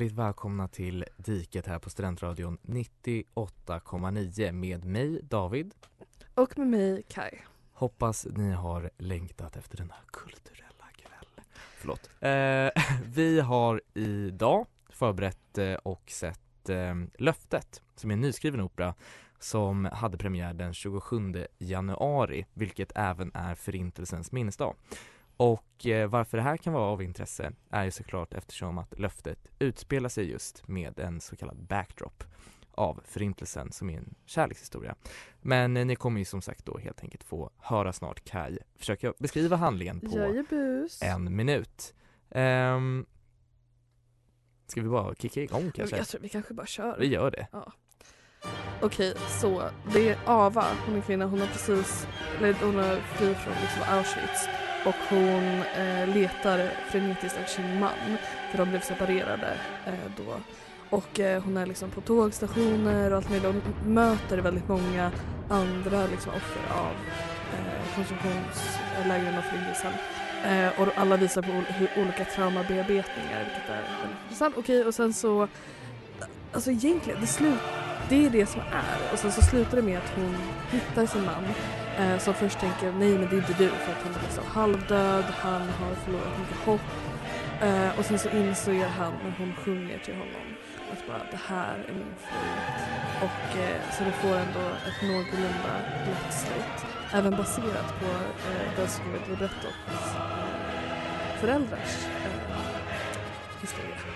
Hjärtligt välkomna till Diket här på Studentradion 98,9 med mig David. Och med mig Kai. Hoppas ni har längtat efter denna kulturella kväll. Förlåt. Eh, vi har idag förberett eh, och sett eh, Löftet som är en nyskriven opera som hade premiär den 27 januari vilket även är Förintelsens minnesdag. Och eh, varför det här kan vara av intresse är ju såklart eftersom att löftet utspelar sig just med en så kallad backdrop av Förintelsen som är en kärlekshistoria. Men eh, ni kommer ju som sagt då helt enkelt få höra snart Kai försöka beskriva handlingen på Jajebus. en minut. Um, ska vi bara kicka igång kanske? Jag tror vi kanske bara kör. Vi gör det. Okej, så det är Ava, hon är kvinna, hon har precis, eller hon har fly från liksom Auschwitz och hon eh, letar frenetiskt efter sin man för de blev separerade eh, då. Och eh, hon är liksom på tågstationer och allt möjligt och möter väldigt många andra liksom, offer av eh, konsumtionslägren och förintelsen. Eh, och alla visar på ol- hur olika traumabearbetningar vilket är väldigt intressant. Okej och sen så, alltså egentligen, det slut det är det som är. Och sen så slutar det med att hon hittar sin man eh, som först tänker nej men det är inte du för att han är liksom halvdöd, han har förlorat mycket hopp. Eh, och sen så inser han när hon sjunger till honom att bara det här är min fru. Och eh, så det får ändå ett någorlunda lätt slut. Även baserat på eh, den som skrivit librettot föräldrars eh, historia.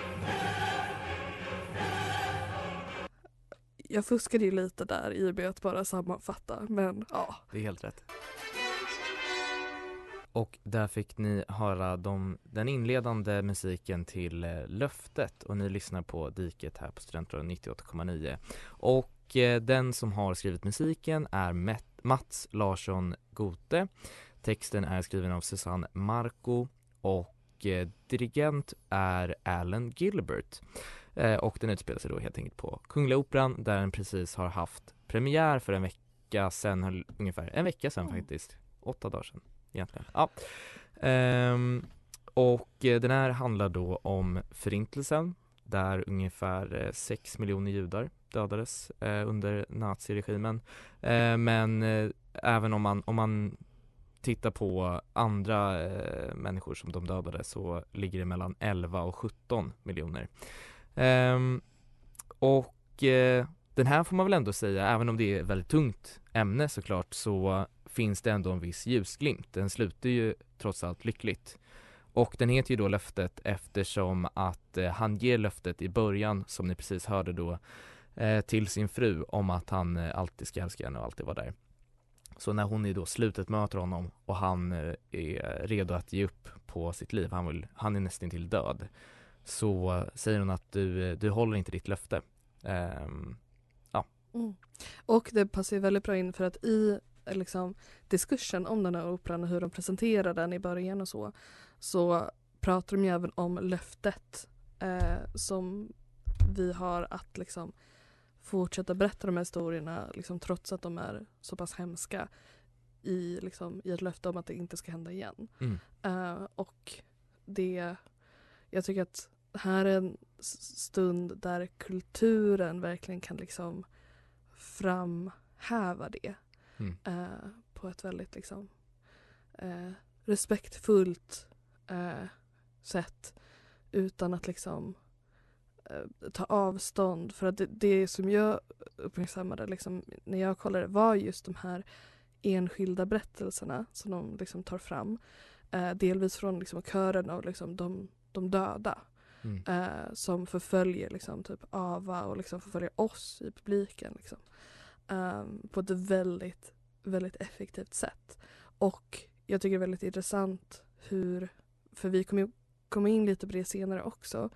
Jag fuskade ju lite där i och med att bara sammanfatta men ja. Det är helt rätt. Och där fick ni höra de, den inledande musiken till eh, Löftet och ni lyssnar på Diket här på Studentradion 98,9. Och eh, den som har skrivit musiken är Met- Mats Larsson Gothe. Texten är skriven av Susanne Marco och eh, dirigent är Alan Gilbert. Eh, och den utspelar sig då helt enkelt på Kungliga Operan där den precis har haft premiär för en vecka sedan, höll- ungefär en vecka sedan Mm. faktiskt. Åtta dagar sedan egentligen. Ja. Ehm, och eh, den här handlar då om förintelsen där ungefär 6 miljoner judar dödades eh, under naziregimen. Eh, men eh, även om man, om man tittar på andra eh, människor som de dödade så ligger det mellan 11 och 17 miljoner. Um, och uh, den här får man väl ändå säga, även om det är ett väldigt tungt ämne såklart, så finns det ändå en viss ljusglimt. Den slutar ju trots allt lyckligt. Och den heter ju då löftet eftersom att eh, han ger löftet i början, som ni precis hörde då, eh, till sin fru om att han eh, alltid ska älska henne och alltid vara där. Så när hon i då slutet möter honom och han eh, är redo att ge upp på sitt liv, han, vill, han är nästan till död, så säger hon att du, du håller inte ditt löfte. Ehm, Mm. Och det passar ju väldigt bra in för att i liksom, diskursen om den här operan och hur de presenterar den i början och så så pratar de ju även om löftet eh, som vi har att liksom fortsätta berätta de här historierna liksom, trots att de är så pass hemska i, liksom, i ett löfte om att det inte ska hända igen. Mm. Eh, och det, jag tycker att här är en stund där kulturen verkligen kan liksom framhäva det Mm. eh, på ett väldigt liksom eh, respektfullt eh, sätt utan att liksom eh, ta avstånd. För att det, det som jag uppmärksammade liksom, när jag kollade var just de här enskilda berättelserna som de liksom tar fram. Eh, delvis från liksom kören av liksom de, de döda Mm. eh, som förföljer liksom, typ Ava och liksom förföljer oss i publiken. Liksom. Eh, på ett väldigt, väldigt effektivt sätt. Och jag tycker det är väldigt intressant hur, för vi kommer komma in lite på det senare också,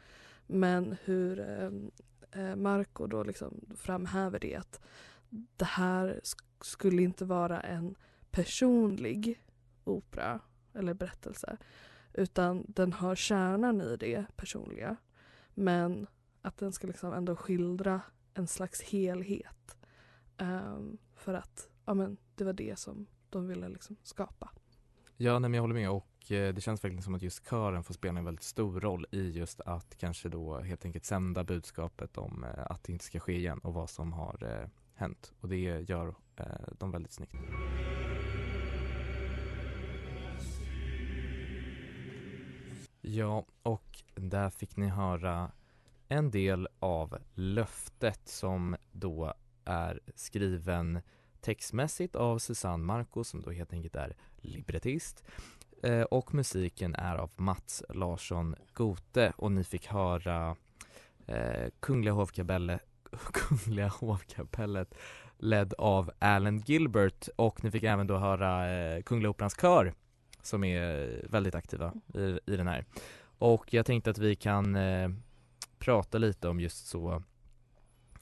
men hur ehm, eh, Marco då liksom framhäver det att det här sk- skulle inte vara en personlig opera eller berättelse utan den har kärnan i det personliga men att den ska liksom ändå skildra en slags helhet. Um, för att ja, men, det var det som de ville liksom skapa. Ja, nej, men jag håller med och eh, det känns verkligen som att just kören får spela en väldigt stor roll i just att kanske då helt enkelt sända budskapet om eh, att det inte ska ske igen och vad som har eh, hänt och det gör eh, de väldigt snyggt. Ja, och där fick ni höra en del av löftet som då är skriven textmässigt av Susanne Marco som då helt enkelt är librettist. Eh, och musiken är av Mats Larsson Gote. Och ni fick höra eh, Kungliga hovkapellet, Kungliga hovkapellet ledd av Alan Gilbert. Och ni fick även då höra eh, Kungliga Operans kör som är väldigt aktiva i, i den här. Och jag tänkte att vi kan eh, prata lite om just så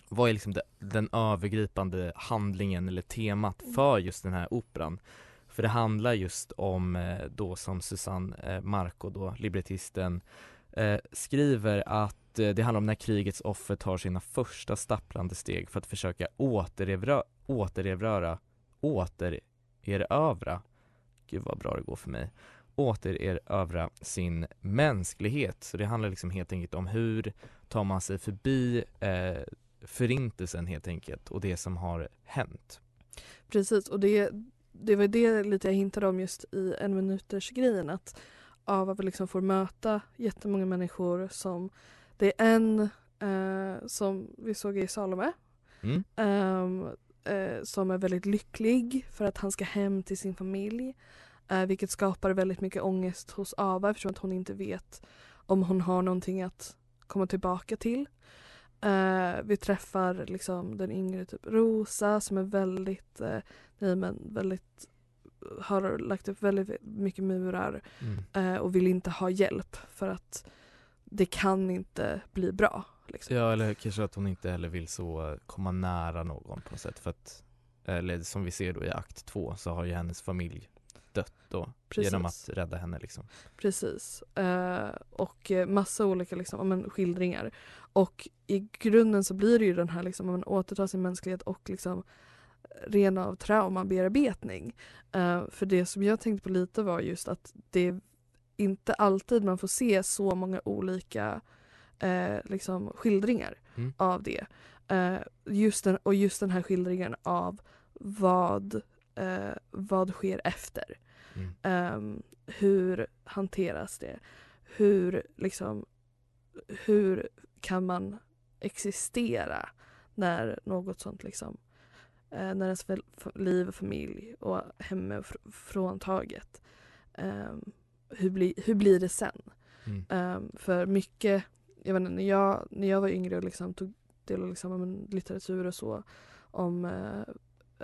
vad är liksom det, den övergripande handlingen eller temat för just den här operan? För det handlar just om eh, då som Susanne eh, Marco då, librettisten, skriver att det handlar om när krigets offer tar sina första stapplande steg för att försöka återerövra, återerövra, återerövra, gud vad bra det går för mig, återerövra sin mänsklighet. Så det handlar liksom helt enkelt om hur tar man sig förbi eh, förintelsen helt enkelt och det som har hänt. Precis, och det, det var det lite jag hintade om just i en minuters grejen att av att vi liksom får möta jättemånga människor som det är en eh, som vi såg i Salome Mm. ehm, eh, som är väldigt lycklig för att han ska hem till sin familj. Eh, vilket skapar väldigt mycket ångest hos Ava eftersom att hon inte vet om hon har någonting att komma tillbaka till. Eh, vi träffar liksom den yngre typ Rosa som är väldigt, eh, nej men väldigt har lagt upp väldigt mycket murar Mm. eh, och vill inte ha hjälp för att det kan inte bli bra. Liksom. Ja eller kanske att hon inte heller vill så komma nära någon på något sätt för att eller som vi ser då i akt två så har ju hennes familj dött då Precis. genom att rädda henne liksom. Precis. Eh, och eh, massa olika liksom, men, skildringar. Och i grunden så blir det ju den här liksom, men, återta sin mänsklighet och liksom ren av traumabearbetning. Eh, för det som jag tänkte på lite var just att det är inte alltid man får se så många olika eh, liksom, skildringar Mm. av det. Eh, just den, och just den här skildringen av vad, eh, vad sker efter. Mm. Ehm, hur hanteras det? Hur, liksom, hur kan man existera när något sånt liksom eh, när ens liv och familj och hem är fr- fråntaget. Ehm, hur, bli, hur blir det sen? Mm. Ehm, för mycket, jag vet inte, när jag, när jag var yngre och liksom tog del av liksom, litteratur och så om eh,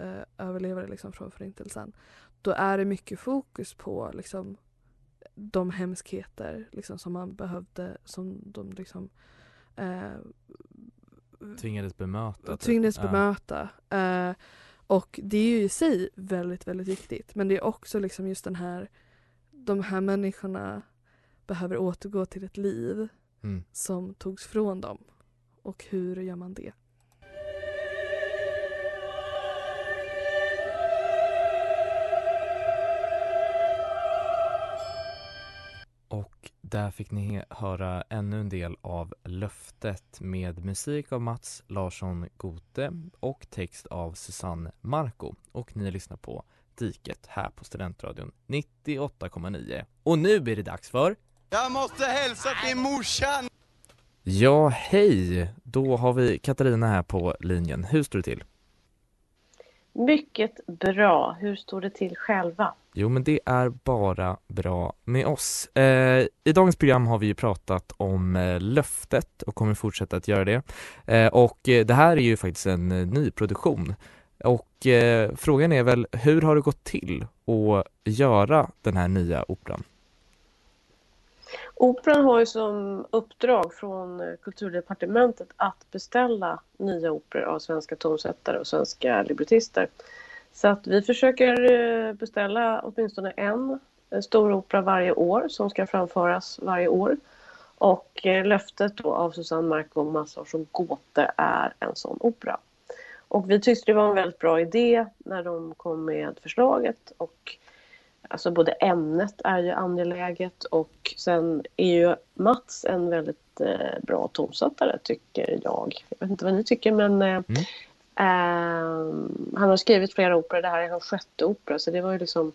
eh, överlevare liksom, från förintelsen då är det mycket fokus på liksom, de hemskheter liksom, som man behövde, som de liksom eh, Tvingades bemöta. typ. tvingades Ja. bemöta. Eh, och det är ju i sig väldigt, väldigt viktigt. Men det är också liksom just den här, de här människorna behöver återgå till ett liv Mm. som togs från dem. Och hur gör man det? Och där fick ni höra ännu en del av Löftet med musik av Mats Larsson Gote och text av Susanne Marco. Och ni lyssnar på Diket här på Studentradion 98,9. Och nu är det dags för jag måste hälsa till morsan! Ja, hej! Då har vi Katarina här på linjen. Hur står det till? Mycket bra. Hur står det till själva? Jo, men det är bara bra med oss. Eh, I dagens program har vi ju pratat om eh, löftet och kommer fortsätta att göra det. Eh, och eh, det här är ju faktiskt en eh, nyproduktion. Och eh, frågan är väl, hur har det gått till att göra den här nya operan? Operan har ju som uppdrag från eh, Kulturdepartementet att beställa nya operor av svenska tonsättare och svenska librettister. Så att vi försöker eh, beställa åtminstone en eh, stor opera varje år som ska framföras varje år. Och löftet då av Susanne Mark och massor som Gåte är en sån opera. Och vi tyckte det var en väldigt bra idé när de kom med förslaget och alltså både ämnet är ju angeläget och sen är ju Mats en väldigt eh, bra tonsättare tycker jag. Jag vet inte vad ni tycker men eh, Mm. eh, han har skrivit flera operor, det här är hans sjätte opera så det var ju liksom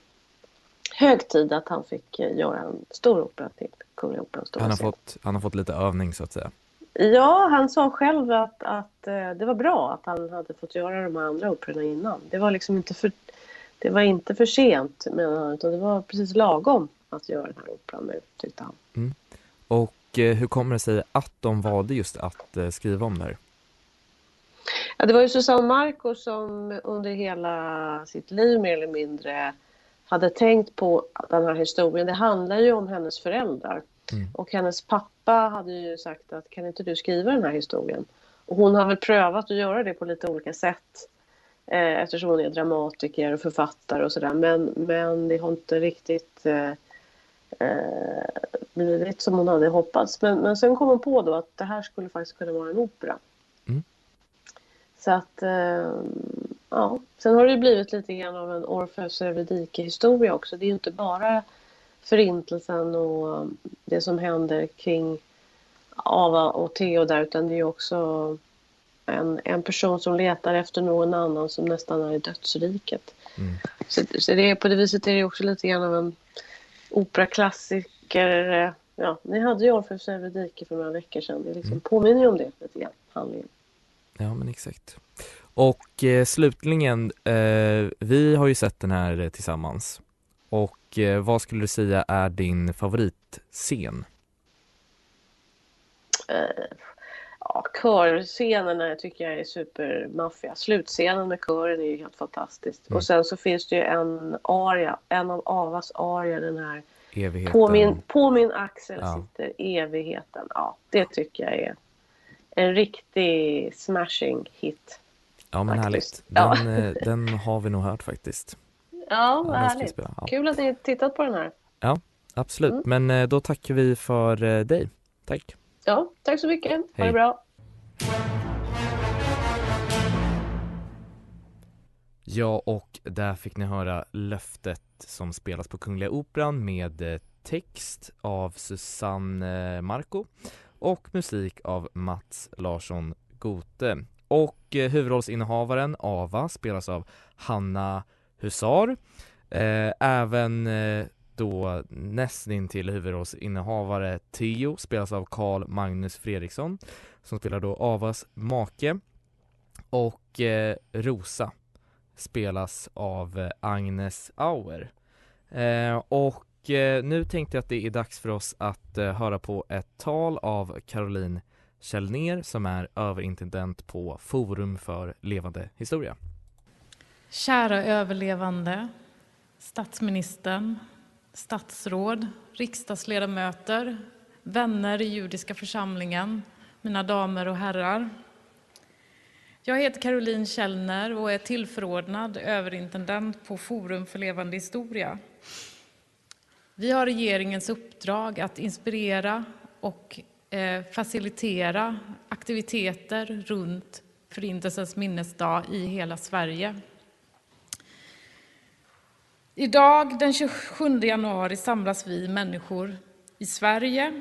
hög tid att han fick eh, göra en stor opera till Kungliga Operans stora Han har, scen. fått, han har fått lite övning så att säga. Ja, han sa själv att, att det var bra att han hade fått göra de här andra operorna innan. Det var liksom inte för, det var inte för sent menar han, utan det var precis lagom att göra den här operan nu, tyckte han. Och eh, hur kommer det sig att de valde just att eh, skriva om det här? Ja, det var ju Susanne Marco som under hela sitt liv mer eller mindre hade tänkt på den här historien. Det handlar ju om hennes föräldrar. Mm. Och hennes pappa hade ju sagt att kan inte du skriva den här historien? Och hon har väl prövat att göra det på lite olika sätt. Eh, eftersom hon är dramatiker och författare och sådär. Men, men det har inte riktigt eh, eh, blivit som hon hade hoppats. Men, men sen kom hon på då att det här skulle faktiskt kunna vara en opera. Mm. Så att, eh, ja. Sen har det blivit lite grann av en Orfeus Eurydike-historia också. Det är ju inte bara förintelsen och det som händer kring Ava och Theo där utan det är ju också en, en person som letar efter någon annan som nästan är i dödsriket. Mm. Så, så det på det viset är det också lite grann av en operaklassiker. eh, Ja, ni hade ju Orfeus Eurydike för några veckor sedan. Det liksom Mm. påminner ju om det lite grann, handlingen. Ja, men exakt. Och eh, slutligen, eh, vi har ju sett den här eh, tillsammans. Och eh, vad skulle du säga är din favoritscen? Ja, körscenerna tycker jag är supermaffiga. Slutscenen med kören är ju helt fantastiskt. Mm. Och sen så finns det ju en aria, en av Avas arior, den här Evigheten? på min, på min axel Ja. sitter evigheten. Ja, det tycker jag är en riktig smashing hit. ja, men faktiskt. härligt. Ja. Den, eh, den har vi nog hört faktiskt. Ja, vad härligt. Ja, Kul att ni tittat på den här. absolut, Mm. men eh, då tackar vi för eh, dig. Tack. Ja, tack så mycket. Ha Hej. det bra. Ja, och där fick ni höra Löftet som spelas på Kungliga Operan med eh, text av Susanne eh, Marco och musik av Mats Larsson Gote. Och eh, huvudrollsinnehavaren Ava spelas av Hanna Husar. Även då nästintill huvudrollsinnehavare Theo spelas av Carl Magnus Fredriksson som spelar då Avas make. Och eh, Rosa spelas av eh, Agnes Auer. Eh, och eh, nu tänkte jag att det är dags för oss att eh, höra på ett tal av Caroline Källner som är överintendent på Forum för levande historia. Kära överlevande, statsministern, statsråd, riksdagsledamöter, vänner i judiska församlingen, mina damer och herrar. Jag heter Caroline Källner och är tillförordnad överintendent på Forum för levande historia. Vi har regeringens uppdrag att inspirera och eh, facilitera aktiviteter runt Förintelsens minnesdag i hela Sverige. Idag den 27 januari samlas vi människor i Sverige,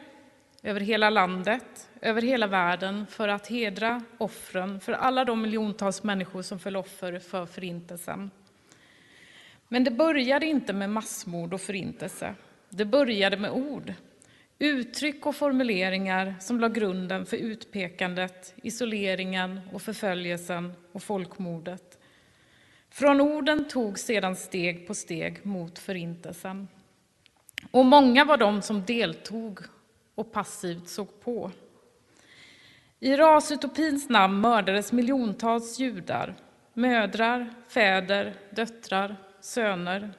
över hela landet, över hela världen för att hedra offren för alla de miljontals människor som föll offer för Förintelsen. Men det började inte med massmord och förintelse. Det började med ord, uttryck och formuleringar som la grunden för utpekandet, isoleringen och förföljelsen och folkmordet. Från orden tog sedan steg på steg mot Förintelsen. Och många var de som deltog och passivt såg på. I rasutopins namn mördades miljontals judar, mödrar, fäder, döttrar, söner.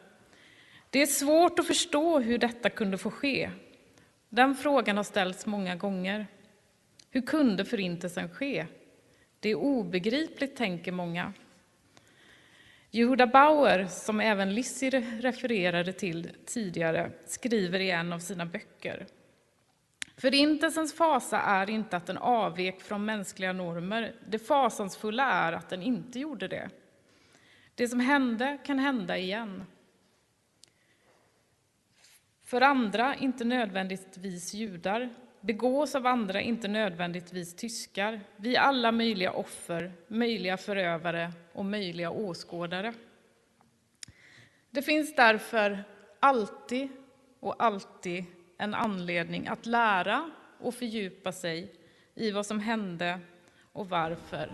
Det är svårt att förstå hur detta kunde få ske. Den frågan har ställts många gånger. Hur kunde Förintelsen ske? Det är obegripligt, tänker många. Jehuda Bauer, som även Lissi refererade till tidigare, skriver i en av sina böcker. Förintelsens fasa är inte att den avvek från mänskliga normer. Det fasansfulla är att den inte gjorde det. Det som hände kan hända igen. För andra inte nödvändigtvis judar, begås av andra inte nödvändigtvis tyskar. Vi är alla möjliga offer, möjliga förövare och möjliga åskådare. Det finns därför alltid och alltid en anledning att lära och fördjupa sig i vad som hände och varför.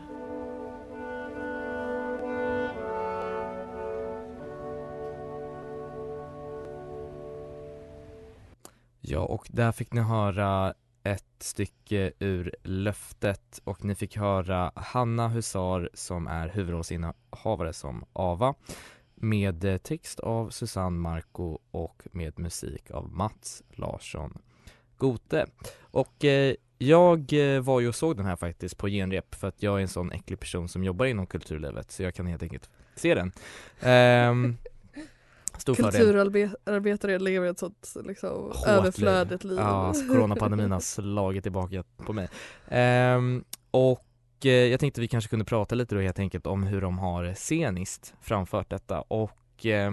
Ja, och där fick ni höra ett stycke ur Löftet och ni fick höra Hanna Husar som är huvudrollsinnehavare som Ava med text av Susanne Marco och med musik av Mats Larsson Gote. Och eh, jag eh, var ju och såg den här faktiskt på genrep för att jag är en sån äcklig person som jobbar inom kulturlivet så jag kan helt enkelt se den. Um, Stor Kulturarbetare lever ett sånt liksom, överflödigt liv. Ja, coronapandemin har slagit tillbaka på mig. Um, och eh, jag tänkte vi kanske kunde prata lite då helt enkelt om hur de har sceniskt framfört detta och eh,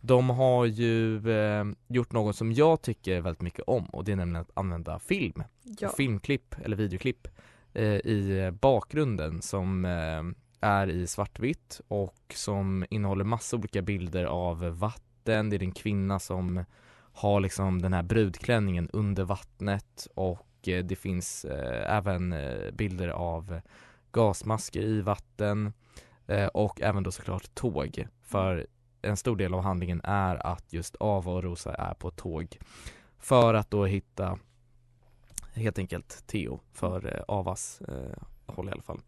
de har ju eh, gjort något som jag tycker väldigt mycket om och det är nämligen att använda film, ja. filmklipp eller videoklipp eh, i bakgrunden som eh, är i svartvitt och som innehåller massa olika bilder av vatten. Det är en kvinna som har liksom den här brudklänningen under vattnet och eh, det finns eh, även eh, bilder av gasmasker i vatten eh, och även då såklart tåg. För en stor del av handlingen är att just Ava och Rosa är på ett tåg för att då hitta helt enkelt Theo för eh, Avas eh, håll i alla fall.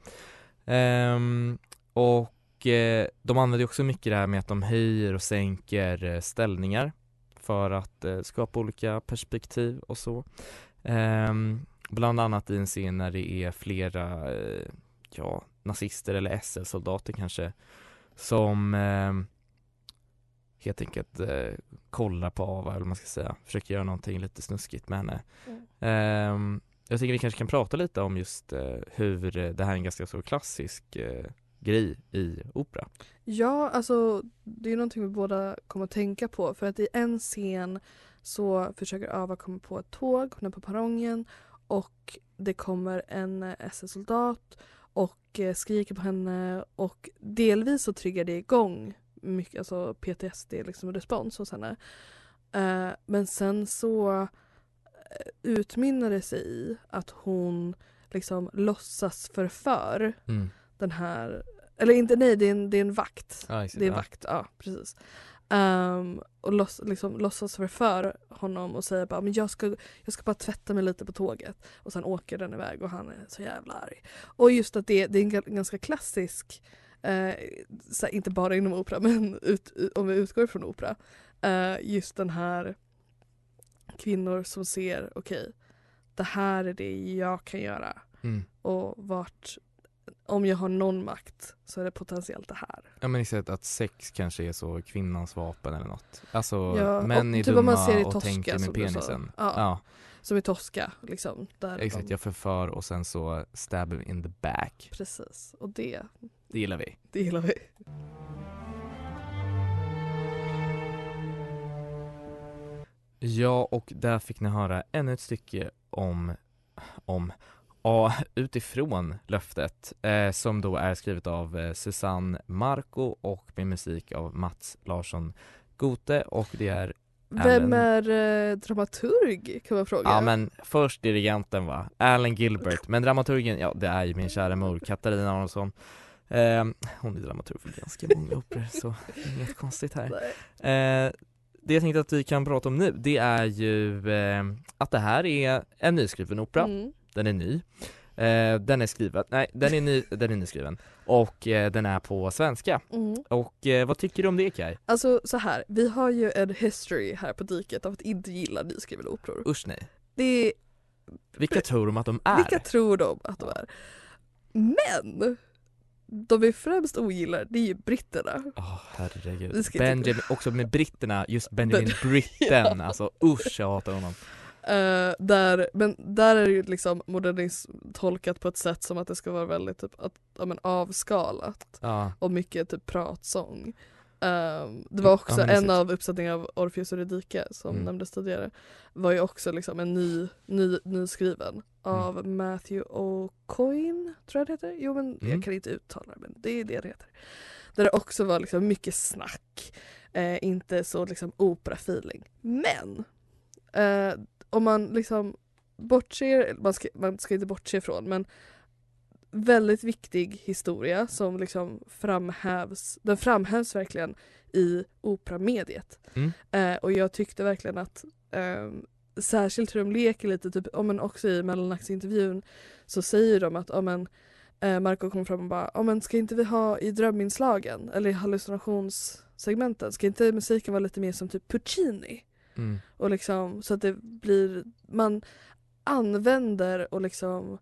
Um, och eh, de använder också mycket det här med att de höjer och sänker eh, ställningar för att eh, skapa olika perspektiv och så. Um, bland annat i en scen när det är flera, ja, nazister eller SL-soldater kanske som ehm, helt enkelt eh, kollar på Ava eller vad man ska säga, försöker göra någonting lite snuskigt med henne. Mm. Um, jag tycker vi kanske kan prata lite om just eh, hur eh, det här är en ganska så klassisk eh, grej i opera. Ja, alltså det är någonting vi båda kommer att tänka på för att i en scen så försöker Ava komma på ett tåg, hon är på perrongen och det kommer en eh, SS-soldat och eh, skriker på henne och delvis så triggar det igång mycket, alltså PTSD liksom respons hos henne. Uh, men sen så utmynnar det sig i att hon liksom låtsas förför mm. den här, eller inte nej det är en, det är en vakt. Ah, det är en vakt, ja precis. Um, och låts, liksom, låtsas förför honom och säger bara men jag ska, jag ska bara tvätta mig lite på tåget och sen åker den iväg och han är så jävla arg. Och just att det, det är en ganska klassisk, såhär, inte bara inom opera men ut, om vi utgår från opera, uh, just den här kvinnor som ser, okej, okay, det här är det jag kan göra. Mm. Och vart, om jag har någon makt så är det potentiellt det här. Ja men exakt att sex kanske är så kvinnans vapen eller något. Alltså ja, män är typ dumma man ser i och tänker med penisen. Ja, ja. Som i Tosca liksom. Där exakt, de... jag förför och sen så stab him in the back. Precis, och det Det gillar vi. Det gillar vi. Ja, och där fick ni höra ännu ett stycke om, om ja, utifrån löftet eh, som då är skrivet av eh, Susanne Marco och med musik av Mats Larsson Gote och det är Vem Alan- är eh, dramaturg kan man fråga? Ja men först dirigenten va, Alan Gilbert, men dramaturgen, ja det är ju min kära mor Katarina Aronsson. Eh, Hon är dramaturg för ganska många operor så inget konstigt här Det jag tänkte att vi kan prata om nu, det är ju eh, att det här är en nyskriven opera, Mm. den är ny eh, Den är skriven, nej den är, ny, den är nyskriven och eh, den är på svenska Mm. och eh, vad tycker du om det Kaj? Alltså så här, vi har ju en history här på diket av att inte gilla nyskrivna operor. Usch nej, Det är, vilka tror de att de är? vilka tror de att de är? Men! De vi främst ogillar det är ju britterna. Åh herregud. Benjamin, också med britterna, just Benjamin Ben- Britten, alltså usch jag hatar honom. Eh, där, men där är det ju liksom modernism tolkat på ett sätt som att det ska vara väldigt typ, att, ja, men avskalat Ja, och mycket typ pratsång. Ehm, det var också Ja, en av uppsättningarna av Orpheus och Eurydike som Mm. nämndes tidigare var ju också liksom en ny, ny, nyskriven av Matthew O'Coin, tror jag det heter. Jo men Mm. jag kan inte uttala det men det är det det heter. Där det också var liksom mycket snack, eh, inte så liksom opera-feeling. Men eh, om man liksom bortser, man ska, man ska inte bortse ifrån men väldigt viktig historia som liksom framhävs, den framhävs verkligen i operamediet. Mm. Eh, och jag tyckte verkligen att eh, särskilt hur de leker lite, typ, ja, men också i mellanaktintervjun så säger de att ja, men, eh, Marco kommer fram och bara ja, men ska inte vi ha i dröminslagen eller i hallucinationssegmenten, ska inte musiken vara lite mer som typ Puccini? mm. Och liksom, så att det blir, man använder och liksom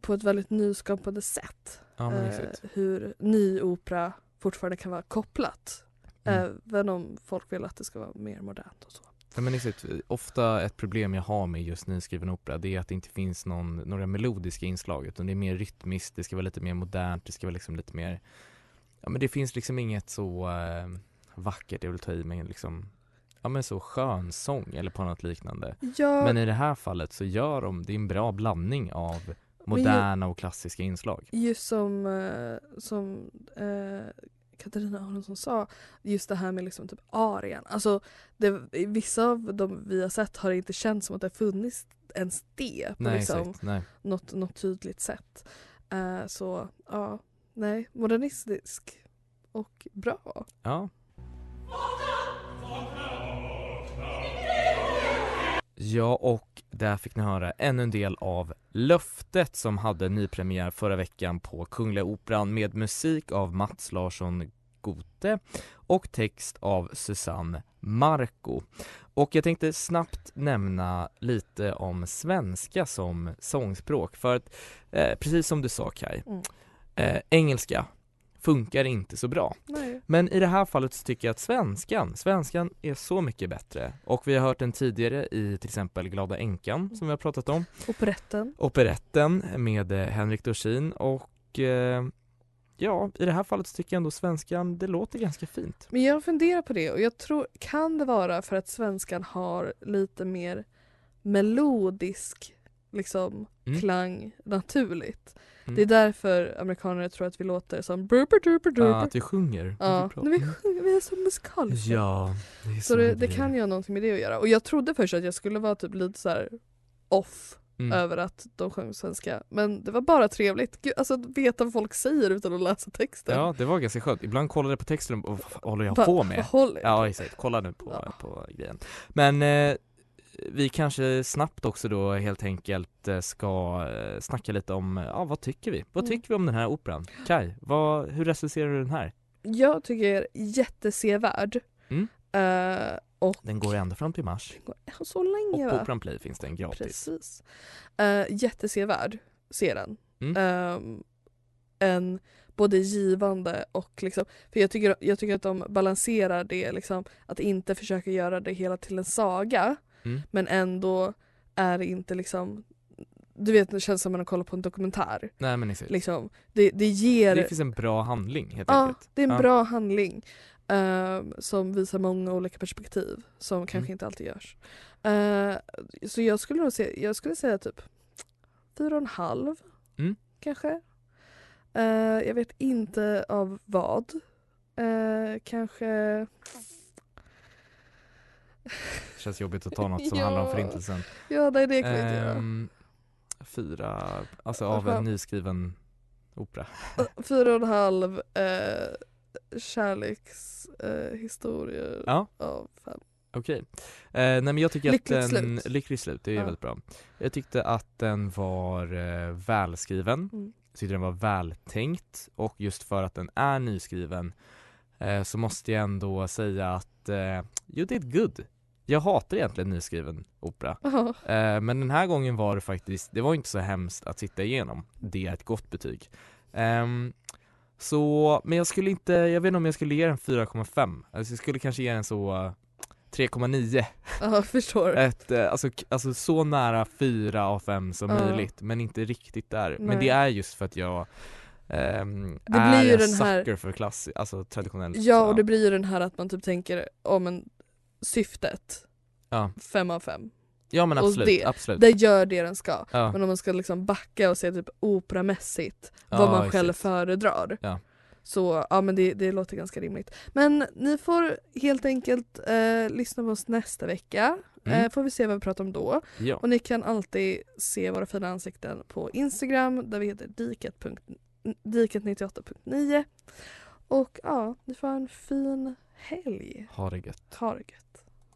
på ett väldigt nyskapande sätt ja eh, hur ny opera fortfarande kan vara kopplat. Mm. Även om folk vill att det ska vara mer modernt och så. Ja, men exakt. Ofta ett problem jag har med just nyskriven opera det är att det inte finns någon, några melodiska inslag utan det är mer rytmiskt, det ska vara lite mer modernt, det ska vara liksom lite mer Ja men det finns liksom inget så eh, vackert, jag vill ta i men liksom Ja men så skön sång eller på något liknande. Ja, Men i det här fallet så gör de, det är en bra blandning av ju- moderna och klassiska inslag. just som, eh, som eh, Katarina Aronsson sa, just det här med liksom typ arian. Alltså, det, vissa av de vi har sett har det inte känts som att det har funnits ens det på Nej liksom exakt, nej. något, något tydligt sätt. Eh, så ja, nej, modernistisk och bra. Ja. Ja, och där fick ni höra ännu en del av Löftet som hade nypremiär förra veckan på Kungliga Operan med musik av Mats Larsson Gote och text av Susanne Marco. Och jag tänkte snabbt nämna lite om svenska som sångspråk för att eh, precis som du sa Kai, Mm. eh, engelska funkar inte så bra. Nej. Men i det här fallet så tycker jag att svenskan, svenskan är så mycket bättre och vi har hört den tidigare i till exempel Glada änkan som vi har pratat om, Operetten. operetten med eh, Henrik Dorsin och eh, ja, i det här fallet så tycker jag ändå svenskan, det låter ganska fint. Men jag funderar på det och jag tror, kan det vara för att svenskan har lite mer melodisk liksom, Mm. klang naturligt? Mm. Det är därför amerikaner tror att vi låter som burper durper Ja, durper. att vi sjunger. Ja, Det vi Mm. sjunger, vi är så musikaliska. Ja, det är Så det, det blir. kan ju ha någonting med det att göra. Och jag trodde först att jag skulle vara typ lite så här off Mm. över att de sjöng svenska. Men det var bara trevligt. Gud, alltså att veta vad folk säger utan att läsa texten. Ja, det var ganska skönt. Ibland kollade jag på texten och vad håller jag på med? håller Ja exakt, kolla nu på, Ja. på grejen. Men eh, vi kanske snabbt också då helt enkelt eh, ska eh, snacka lite om, eh, ja vad tycker vi? Vad Mm. tycker vi om den här operan? Kai, vad, hur recenserar du den här? Jag tycker jättesevärd. Mm. Eh, och Den går ända fram till mars så länge och på va? Operan Play finns den gratis. Precis. Uh, jättesevärd, ser den. Mm. Ehm, en både givande och liksom, för jag tycker, jag tycker att de balanserar det liksom, att inte försöka göra det hela till en saga Mm. men ändå är det inte liksom du vet det känns som när man kollar på en dokumentär. Nej men exakt. Liksom, det, det ger... Det finns en bra handling helt ja, enkelt. det är en Ja. bra handling. ehm, som visar många olika perspektiv som kanske Mm. inte alltid görs. Eh, så jag skulle nog säga, jag skulle säga typ fyra och en halv Mm. kanske. Eh, jag vet inte av vad. Eh, kanske... Känns jobbigt att ta något som Ja. handlar om förintelsen. Ja, nej det kan jag inte göra. Ehm, fyra, alltså av en nyskriven opera. Fyra och en halv eh, kärlekshistorier eh, historier Ja. av fem. Okej. Eh, nej men jag tycker Lyckligt att den, slut. lyckligt slut, det är Ja. väldigt bra. Jag tyckte att den var eh, välskriven, Mm. jag tyckte den var vältänkt och just för att den är nyskriven eh, så måste jag ändå säga att eh, you did good. Jag hatar egentligen nyskriven opera. Ja. Eh, men den här gången var det faktiskt, det var inte så hemskt att sitta igenom. Det är ett gott betyg. Ehm, så, men jag skulle inte, jag vet inte om jag skulle ge den 4,5. Alltså jag skulle kanske ge den så eh, 3,9. Ja, förstår. Ett, eh, alltså, alltså så nära 4 av 5 som Ja. möjligt, men inte riktigt där. Men Nej. det är just för att jag ehm, Det är blir ju en den här- sucker för klass, alltså traditionell. Ja och det blir ju den här att man typ tänker om en syftet Ja. fem av fem. ja men och absolut, det- absolut. Det gör det den ska. ja. Men om man ska liksom backa och se typ operamässigt Ja, vad man själv föredrar. Ja. Så ja men det, det låter ganska rimligt. Men ni får helt enkelt eh, lyssna på oss nästa vecka. Mm. Eh, får vi se vad vi pratar om då. Ja. Och ni kan alltid se våra fina ansikten på Instagram där vi heter diket. diket98.9. Och ja, ni får ha en fin helg. Ha det gött. Ha det gött.